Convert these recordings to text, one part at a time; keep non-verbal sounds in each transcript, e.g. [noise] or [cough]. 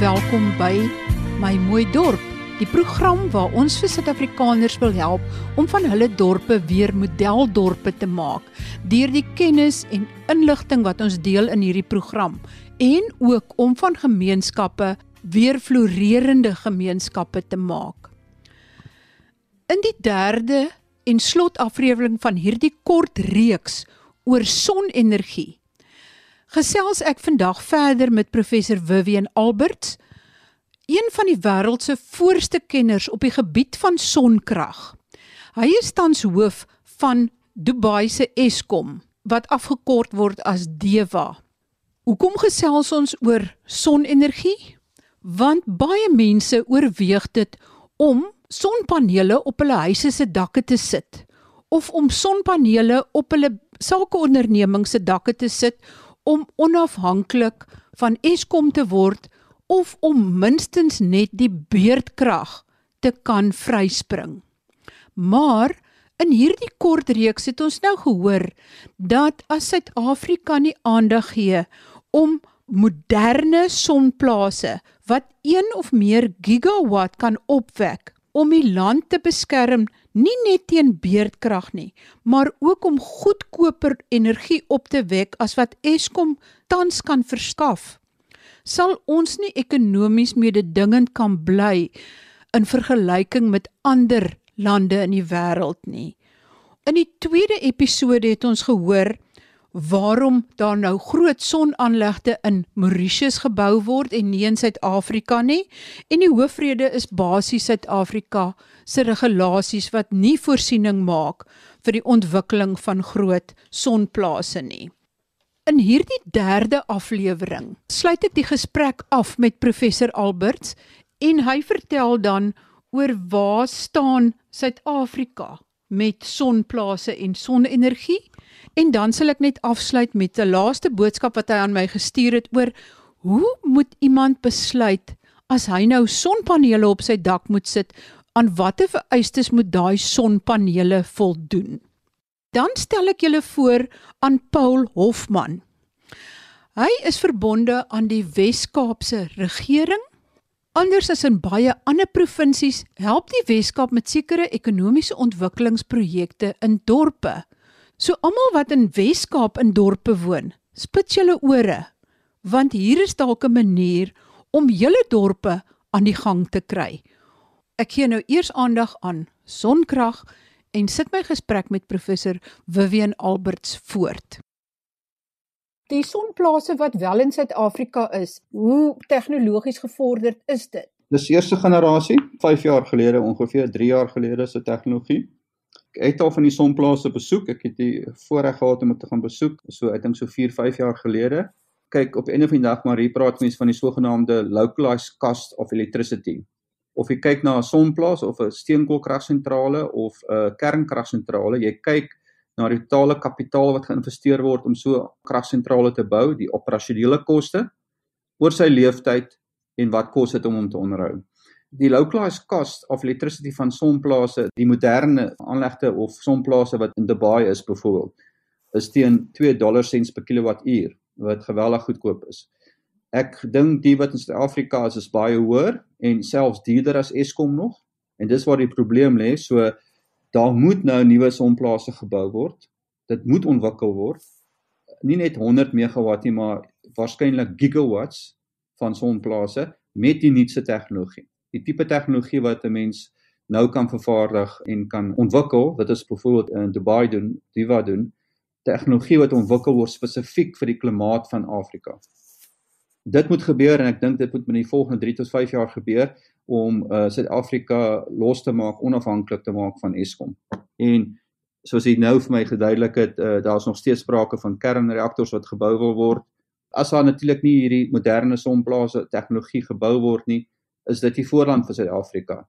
Welkom by my mooi dorp. Die program waar ons vir Suid-Afrikaners wil help om van hulle dorpe weer modeldorpe te maak deur die kennis en inligting wat ons deel in hierdie program en ook om van gemeenskappe weer floreerende gemeenskappe te maak. In die derde en slotaflewering van hierdie kort reeks oor sonenergie gesels ek vandag verder met professor Vivian Alberts, een van die wêreld se voorste kenners op die gebied van sonkrag. Hy is tans hoof van Dubai se Eskom wat afgekort word as DEWA. Hoekom gesels ons oor sonenergie? Want baie mense oorweeg dit om sonpanele op hulle huise se dakke te sit of om sonpanele op hulle sakeondernemings se dakke te sit om onafhanklik van Eskom te word of om minstens net die beurtkrag te kan vryspring. Maar in hierdie kort reeks het ons nou gehoor dat as Suid-Afrika nie aandag gee om moderne sonplase wat 1 of meer gigawatt kan opwek om die land te beskerm nie net teen beerdkrag nie, maar ook om goedkoper energie op te wek as wat Eskom tans kan verskaf. Sal ons nie ekonomies mededingend kan bly in vergelyking met ander lande in die wêreld nie. In die tweede episode het ons gehoor waarom daar nou groot sonaanlegte in Mauritius gebou word en nie in Suid-Afrika nie en die hoofrede is basies Suid-Afrika se regulasies wat nie voorsiening maak vir die ontwikkeling van groot sonplase nie. In hierdie derde aflewering sluit ek die gesprek af met professor Alberts en hy vertel dan oor waar staan Suid-Afrika met sonplase en sonenergie. En dan sal ek net afsluit met 'n laaste boodskap wat hy aan my gestuur het oor hoe moet iemand besluit as hy nou sonpanele op sy dak moet sit aan watter vereistes moet daai sonpanele voldoen? Dan stel ek julle voor aan Paul Hofman. Hy is verbonde aan die Wes-Kaapse regering Anders as in baie ander provinsies, help die Weskaap met sekere ekonomiese ontwikkelingsprojekte in dorpe. So almal wat in Weskaap in dorpe woon, spit julle ore, want hier is dalk 'n manier om julle dorpe aan die gang te kry. Ek gee nou eers aandag aan sonkrag en sit my gesprek met professor Vivian Alberts voort. Die sonplase wat wel in Suid-Afrika is, hoe tegnologies gevorderd is dit? Dis eerste generasie, 5 jaar gelede ongeveer, 3 jaar gelede se tegnologie. Ek het al van die sonplase besoek. Ek het die voorreg gehad om dit te gaan besoek, so ek dink so 4, 5 jaar gelede. Kyk, op 'n of ander dag maar hier praat mense van die sogenaamde localized cost of electricity. Of jy kyk na 'n sonplaas of 'n steenkoolkragsentrale of 'n kernkragsentrale, jy kyk na die totale kapitaal wat geïnvesteer word om so 'n kragsentrale te bou, die operasionele koste oor sy lewensduur en wat kos dit om hom te onderhou. Die localized cost of electricity van sonplase, die moderne aanlegte of sonplase wat in Dubai is byvoorbeeld, is teen 2 dollar sents per kilowattuur wat geweldig goedkoop is. Ek dink die wat in Suid-Afrika is is baie hoër en selfs duurder as Eskom nog. En dis waar die probleem lê. So daar moet nou nuwe sonplase gebou word. Dit moet ontwikkel word. Nie net 100 megawatt nie, maar waarskynlik gigawatts van sonplase met die nuutste tegnologie. Die tipe tegnologie wat 'n mens nou kan vervaardig en kan ontwikkel, wat is byvoorbeeld in Dubai doen, Diva doen, tegnologie wat ontwikkel word spesifiek vir die klimaat van Afrika. Dit moet gebeur en ek dink dit moet binne die volgende 3 tot 5 jaar gebeur om uh Suid-Afrika los te maak, onafhanklik te maak van Eskom. En soos jy nou vir my geduidelik het, uh daar's nog steeds sprake van kernreaktors wat gebou wil word. As daar natuurlik nie hierdie moderne sonplase tegnologie gebou word nie, is dit die voorland vir Suid-Afrika.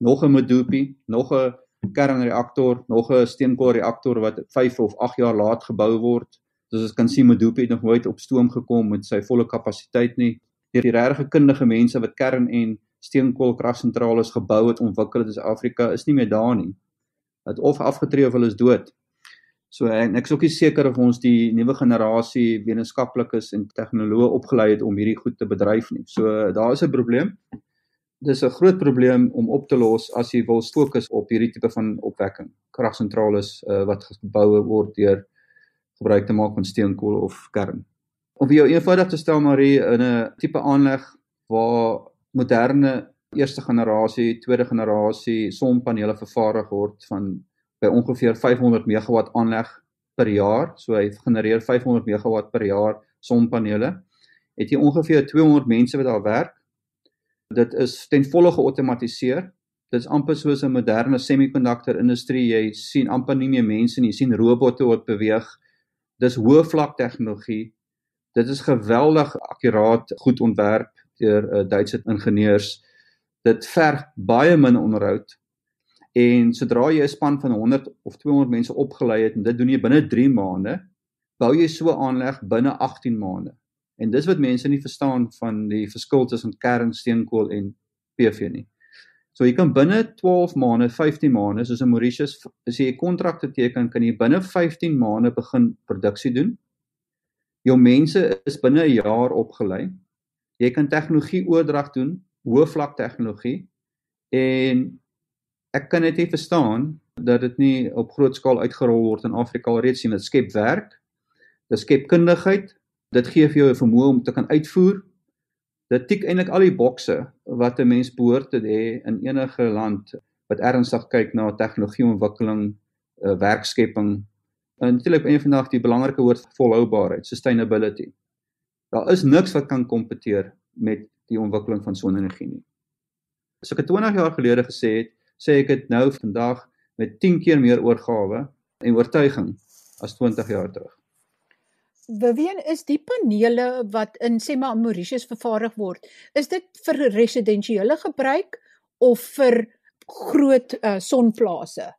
Nog 'n Medupi, nog 'n kernreaktor, nog 'n steenkoolreaktor wat 5 of 8 jaar laat gebou word. Soos ons kan sien, Medupi het nog nooit op stoom gekom met sy volle kapasiteit nie. Die regte kundige mense wat kern en steenkoolkragsentrale gebou het ontwikkel het in Afrika is nie meer daar nie. Het of afgetree of hulle is dood. So en ek is ook nie seker of ons die nuwe generasie wetenskaplikes en tegnoloë opgelei het om hierdie goed te bedryf nie. So daar is 'n probleem. Dis 'n groot probleem om op te los as jy wil fokus op hierdie tipe van opwekking. Kragsentrale uh, wat gebou word deur gebruik te maak van steenkool of kern. Om vir jou eenvoudig te stel Marie in 'n tipe aanleg waar moderne eerste generasie, tweede generasie sonpanele vervaardig word van by ongeveer 500 megawatt aanleg per jaar. So hy genereer 500 megawatt per jaar sonpanele. Het jy ongeveer 200 mense wat daar werk. Dit is ten volle geautomatiseer. Dit is amper soos 'n moderne semiconductor industrie. Jy sien amper nie meer mense nie, jy sien robotte wat beweeg. Dis hoë vlak tegnologie. Dit is geweldig akkuraat, goed ontwerp deur uh, Duitse ingenieurs dit verg baie min onderhoud. En sodra jy 'n span van 100 of 200 mense opgelei het en dit doen jy binne 3 maande bou jy so aanleg binne 18 maande en dis wat mense nie verstaan van die verskil tussen kern steenkool en PV nie. So jy kan binne 12 maande 15 maande soos in Mauritius as jy 'n kontrak te teken kan jy binne 15 maande begin produksie doen. Jou mense is binne 'n jaar opgelei jy kan tegnologie oordrag doen hoë vlak tegnologie en ek kan dit nie verstaan dat dit nie op groot skaal uitgerol word in Afrika alreeds sien dit skep werk dit skep kundigheid dit gee vir jou 'n vermoë om te kan uitvoer. Dit tik eintlik al die bokse wat 'n mens behoort te hê in enige land wat ernstig kyk na tegnologieontwikkeling uh, werkskepping. En natuurlik een van die belangrike woord volhoubaarheid sustainability daar is niks wat kan kompeteer met die ontwikkeling van sonne-energie nie. As ek 20 jaar gelede gesê het, sê ek dit nou vandag met 10 keer meer oorgawe en oortuiging as 20 jaar terug. Beween is die panele wat in sê maar Mauritius vervaardig word, is dit vir residensiële gebruik of vir groot uh, sonplase?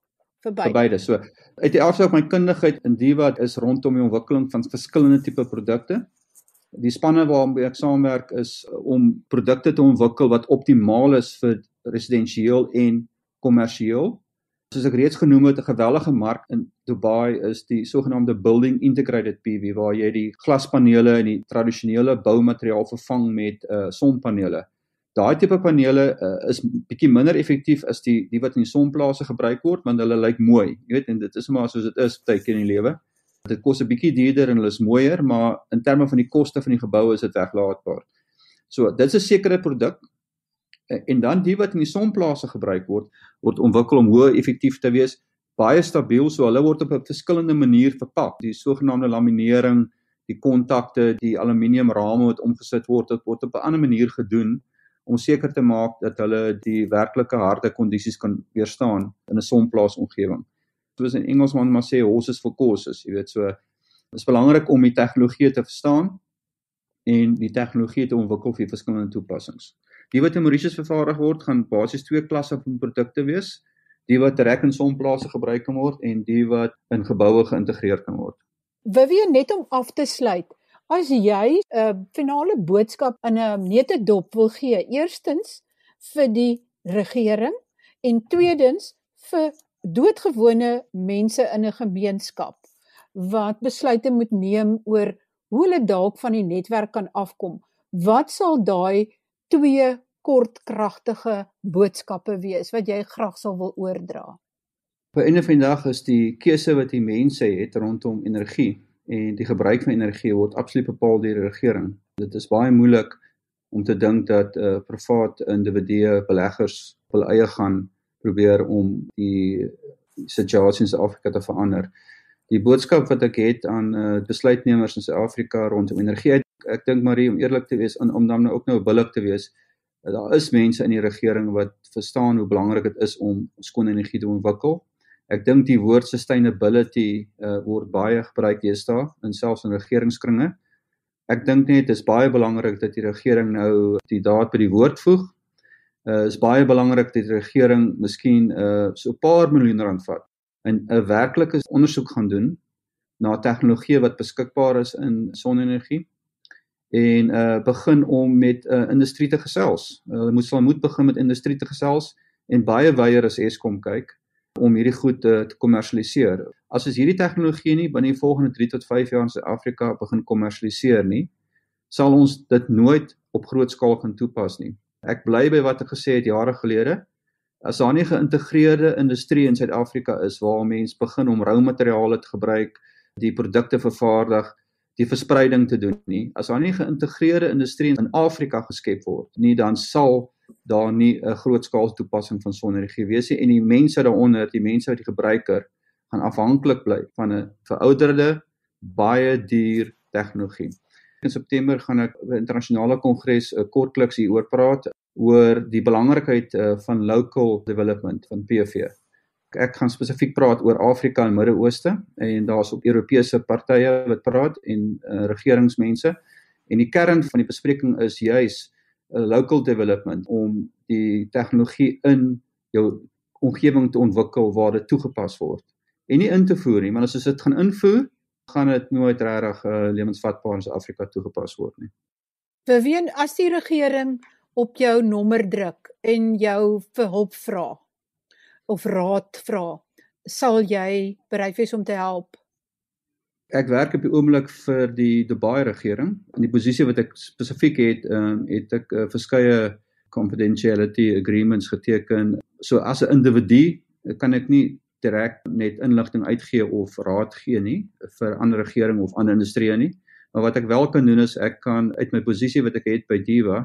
Vir beide. Vir beide. So, uit die aard van my kundigheid in die wat is rondom die ontwikkeling van verskillende tipe produkte, die spanne waarmee ek saamwerk is uh, om produkte te ontwikkel wat optimaal is vir residensieel en kommersieel. Soos ek reeds genoem het, 'n gewellige mark in Dubai is die sogenaamde building integrated PV waar jy die glaspanele en die tradisionele boumateriaal vervang met uh sonpanele. Daai tipe panele uh, is bietjie minder effektief as die die wat in die sonplase gebruik word, want hulle lyk mooi. Jy weet en dit is maar soos dit is tydjie in die lewe. Dit kos 'n bietjie duurder en hulle is mooier, maar in terme van die koste van die gebou is dit weglaatbaar. So, dit is 'n sekere produk en dan die wat in die sonplase gebruik word, word ontwikkel om hoë effektief te wees, baie stabiel, so hulle word op 'n verskillende manier verpak. Die sogenaamde laminering, die kontakte, die aluminiumrame wat omgesit word, dit word op 'n ander manier gedoen om seker te maak dat hulle die werklike harde kondisies kan weerstaan in 'n sonplaas omgewing soos in Engelsman maar sê horses for courses, jy weet so dis belangrik om die tegnologie te verstaan en die tegnologie te ontwikkel vir verskillende toepassings. Die wat in Mauritius vervaardig word, gaan basies twee klasse van produkte wees. Die wat rek en sonplase gebruik kan word en die wat in geboue geïntegreer kan word. Wie net om af te sluit, as jy 'n uh, finale boodskap in 'n neutedop wil gee, eerstens vir die regering en tweedens vir doodgewone mense in 'n gemeenskap wat besluite moet neem oor hoe hulle dalk van die netwerk kan afkom. Wat sal daai twee kortkragtige boodskappe wees wat jy graag sal wil oordra? By einde van die dag is die keuse wat die mense het rondom energie en die gebruik van energie word absoluut bepaal deur die regering. Dit is baie moeilik om te dink dat 'n uh, privaat individue beleggers wil eie gaan probeer om die situasie in Suid-Afrika te verander. Die boodskap wat ek het aan uh, besluitnemers in Suid-Afrika rondom energie, ek, ek dink Marie om eerlik te wees en om dan nou ook nou billik te wees, uh, daar is mense in die regering wat verstaan hoe belangrik dit is om skoon energie te ontwikkel. Ek dink die woord sustainability uh, word baie gebruik deesdae in selfs in regeringskringe. Ek dink net dit is baie belangrik dat die regering nou die daad by die woord voeg uh, is baie belangrik dat die regering miskien uh, so 'n paar miljoen rand vat en 'n werklike ondersoek gaan doen na tegnologie wat beskikbaar is in sonne-energie en uh begin om met uh, industrie te gesels. Hulle uh, moet sal moet begin met industrie te gesels en baie weier as Eskom kyk om hierdie goed te, te kommersialiseer. As ons hierdie tegnologie nie binne die volgende 3 tot 5 jaar in Suid-Afrika begin kommersialiseer nie, sal ons dit nooit op groot skaal kan toepas nie. Ek bly by wat ek gesê het jare gelede. As daar nie geïntegreerde industrie in Suid-Afrika is waar mense begin om rou materiale te gebruik, die produkte vervaardig, die verspreiding te doen nie. As daar nie geïntegreerde industrie in Afrika geskep word nie, dan sal daar nie 'n groot skaal toepassing van sonne-energie wees nie en die mense daaronder, die mense wat die gebruiker gaan afhanklik bly van 'n verouderde, baie duur tegnologie. In September gaan ek by internasionale kongres 'n kortliks hieroor praat oor die belangrikheid uh, van local development van PV ek gaan spesifiek praat oor Afrika en Midde-Ooste en daar's ook Europese partye wat praat en uh, regeringsmense. En die kern van die bespreking is juis uh, local development om die tegnologie in jou omgewing te ontwikkel waar dit toegepas word. En nie in te voer nie want as jy dit gaan invoer gaan dit nooit regtig uh, lewensvatbaar in Suid-Afrika toegepas word nie. Beween as die regering op jou nommer druk en jou vir hulp vra of raad vra, sal jy bereid wees om te help? Ek werk op die oomblik vir die Dubai regering. In die posisie wat ek spesifiek het, ehm uh, het ek uh, verskeie confidentiality agreements geteken. So as 'n individu kan ek nie direk net inligting uitgee of raad gee nie vir ander regering of ander industrieë nie. Maar wat ek wel kan doen is ek kan uit my posisie wat ek het by Diva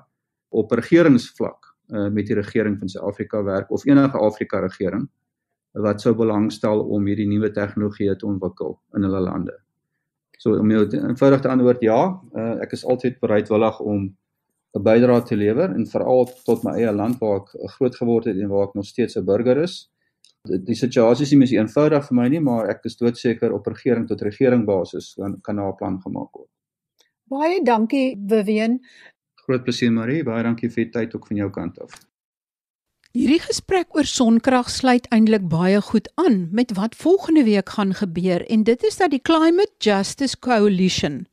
op regeringsvlak uh, met die regering van Suid-Afrika werk of enige Afrika regering wat sou belangstel om hierdie nuwe tegnologie te ontwikkel in hulle lande. So om jou eenvoudig te antwoord ja, uh, ek is altyd bereidwillig om 'n bydrae te lewer en veral tot my eie land waar ek groot geword het en waar ek nog steeds 'n burger is. Die, situasie is nie meer eenvoudig vir my nie, maar ek is doodseker op regering tot regering basis kan kan daar 'n plan gemaak word. Baie dankie Vivian. Groot plesier Marie, baie dankie vir die tyd ook van jou kant af. Hierdie gesprek oor sonkrag sluit eintlik baie goed aan met wat volgende week gaan gebeur en dit is dat die Climate Justice Coalition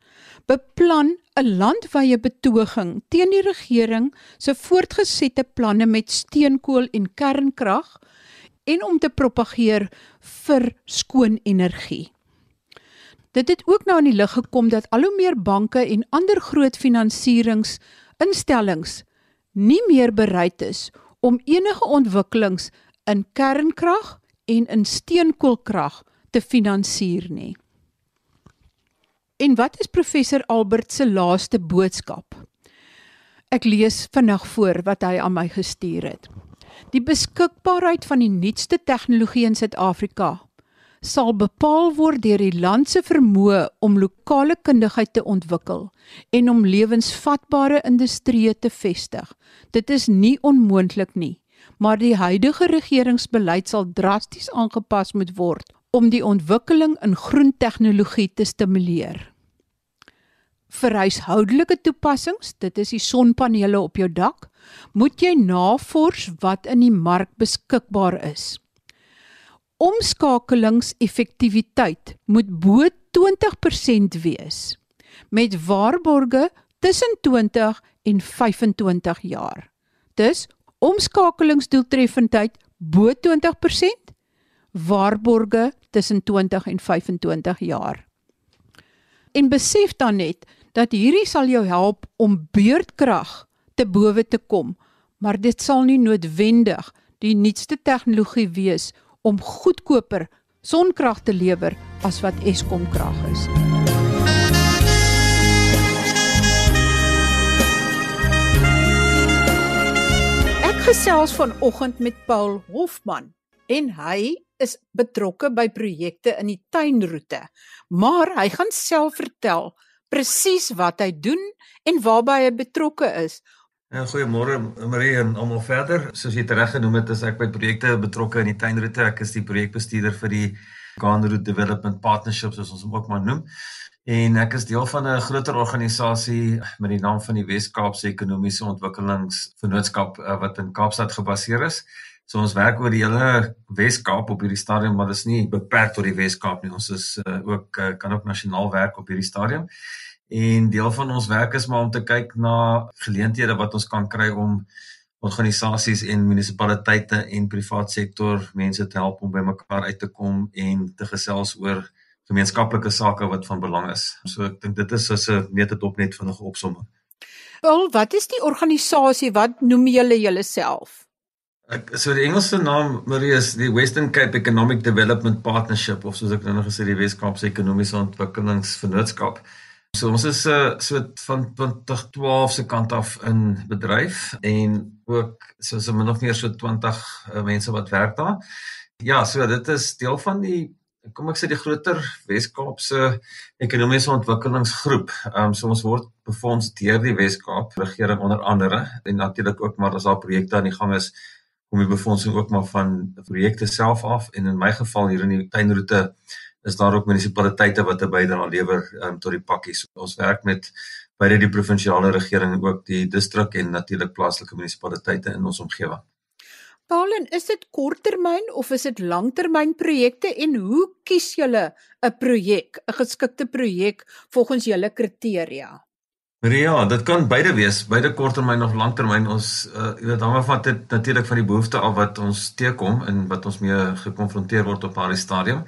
beplan 'n landwyse betoging teen die regering se voortgesette planne met steenkool en kernkrag en om te propageer vir skoon energie. Dit het ook nou in die lig gekom dat al hoe meer banke en ander groot finansieringsinstellings nie meer bereid is om enige ontwikkelings in kernkrag en in steenkoolkrag te finansier nie. En wat is professor Albert se laaste boodskap? Ek lees vinnig voor wat hy aan my gestuur het. Die beskikbaarheid van die nuutste tegnologie in Suid-Afrika sal bepaal word deur die land se vermoë om lokale kundigheid te ontwikkel en om lewensvatbare industrieë te vestig. Dit is nie onmoontlik nie, maar die huidige regeringsbeleid sal drasties aangepas moet word om die ontwikkeling in groen tegnologie te stimuleer. Vir huishoudelike toepassings, dit is die sonpanele op jou dak, moet jy navors wat in die mark beskikbaar is omskakelingseffektiwiteit moet bo 20% wees met waarborge tussen 20 en 25 jaar. Dus omskakelingsdoeltreffendheid bo 20%, waarborge tussen 20 en 25 jaar. En besef dan net dat hierdie sal jou help om beurtkrag te bowe te kom, maar dit sal nie noodwendig die nuutste tegnologie wees om goedkoper sonkrag te lewer as wat Eskom krag is. Ek gesels vanoggend met Paul Hofman en hy is betrokke by projekte in die tuinroete. Maar hy gaan self vertel presies wat hy doen en waarby hy betrokke is Ja, goeiemôre Marie en almal verder. Soos jy reg genoem het, is ek by projekte betrokke in die tuinroete. Ek is die projekbestuurder vir die Gaanroot Development Partnership soos ons hom ook maar noem. En ek is deel van 'n groter organisasie met die naam van die Wes-Kaapse Ekonomiese Ontwikkelingsvennootskap eh, wat in Kaapstad gebaseer is. So ons werk oor die hele Wes-Kaap op hierdie stadium, maar dit is nie beperk tot die Wes-Kaap nie. Ons is uh, ook uh, kan ook nasionaal werk op hierdie stadium. En deel van ons werk is maar om te kyk na geleenthede wat ons kan kry om organisasies en munisipaliteite en privaat sektor mense te help om bymekaar uit te kom en te gesels oor gemeenskaplike sake wat van belang is. So ek dink dit is so 'n net 'n opnet vinnige opsomming. Wel, wat is die organisasie? Wat noem julle julleself? Ek so die Engelse naam Marie is die Western Cape Economic Development Partnership of soos ek nou gesê die Wes-Kaapse Ekonomiese Ontwikkelingsvennootskap. So ons is uh, so van 2012 se kant af in bedryf en ook so so min of meer so 20 uh, mense wat werk daar. Ja, so dit is deel van die kom ek sê die groter Wes-Kaapse ekonomiese ontwikkelingsgroep. Ehm um, so ons word befonds deur die Wes-Kaap regering onder andere en natuurlik ook maar as daar projekte aan die gang is kom die befondsing ook maar van projekte self af en in my geval hier in die tuinroete is daar ook munisipaliteite wat 'n bydrae lewer um, tot die pakkies. Ons werk met beide die provinsiale regering en ook die distrik en natuurlik plaaslike munisipaliteite in ons omgewing. Paulen, is dit korttermyn of is dit langtermynprojekte en hoe kies julle 'n projek, 'n geskikte projek volgens julle kriteria? Ja, dit kan beide wees, beide korttermyn of langtermyn. Ons uh, jy weet hang af van dit natuurlik van die behoefte af wat ons teekom en wat ons mee gekonfronteer word op daardie stadium.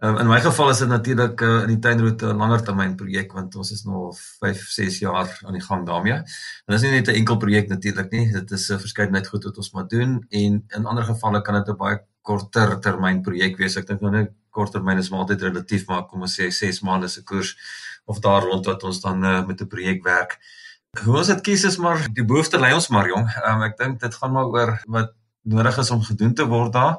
Um, in my geval is dit natuurlik uh, in die tuinroete 'n langer termyn projek want ons is nou al 5, 6 jaar aan die gang daarmee. En dit is nie net 'n enkel projek natuurlik nie, dit is 'n verskeidenheid goed wat ons moet doen en in ander gevalle kan dit 'n baie korter termyn projek wees. Ek dink nou net kort termyn is maar altyd relatief, maar kom ons sê 6 maande se koers of daar rond wat ons dan uh, met 'n projek werk. Hoe ons dit kies is maar die behoefte lei ons maar jong. Um, ek dink dit gaan maar oor wat nodig is om gedoen te word daar.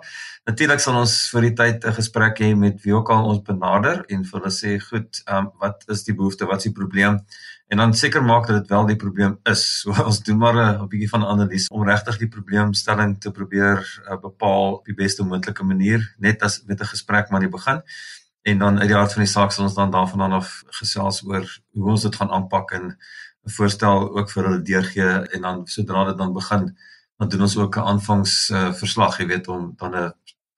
Natuurlik sal ons vir die tyd 'n gesprek hê met wie ook al ons benader en vir hulle sê, "Goed, ehm um, wat is die behoefte? Wat is die probleem?" En dan seker maak dat dit wel die probleem is. [laughs] So ons doen maar 'n bietjie van analise om regtig die probleemstelling te probeer uh, bepaal op die beste moontlike manier, net as met 'n gesprek maar die begin. En dan uit die hart van die saak sal ons dan daarvan af gesels oor hoe ons dit gaan aanpak en 'n voorstel ook vir hulle deurgee en dan sodra dit dan begin dan doen ons ook 'n aanvangs uh, verslag, jy weet, om dan 'n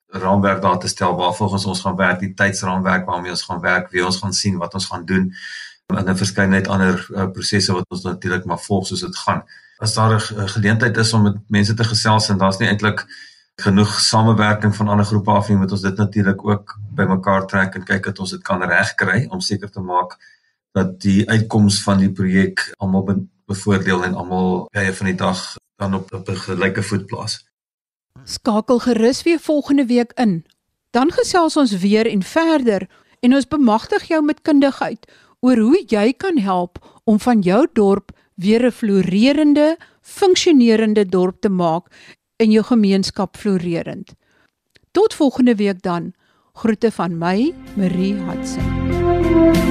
raamwerk daar te stel waarvolgens ons gaan werk, die tydsraamwerk waarmee ons gaan werk, wie ons gaan sien, wat ons gaan doen en 'n verskeidenheid ander uh, prosesse wat ons natuurlik maar volg soos dit gaan. As daar 'n geleentheid is om met mense te gesels en daar's nie eintlik genoeg samewerking van ander groepe af nie, moet ons dit natuurlik ook bymekaar trek en kyk dat ons dit kan regkry om seker te maak dat die uitkoms van die projek almal bevoordeel en almal by van die dag dan op op 'n gelyke voet plaas. Skakel gerus weer volgende week in. Dan gesels ons weer en verder en ons bemagtig jou met kundigheid oor hoe jy kan help om van jou dorp weer 'n floreerende, funksionerende dorp te maak in jou gemeenskap florerend. Tot volgende week dan. Groete van my, Marie Hudson.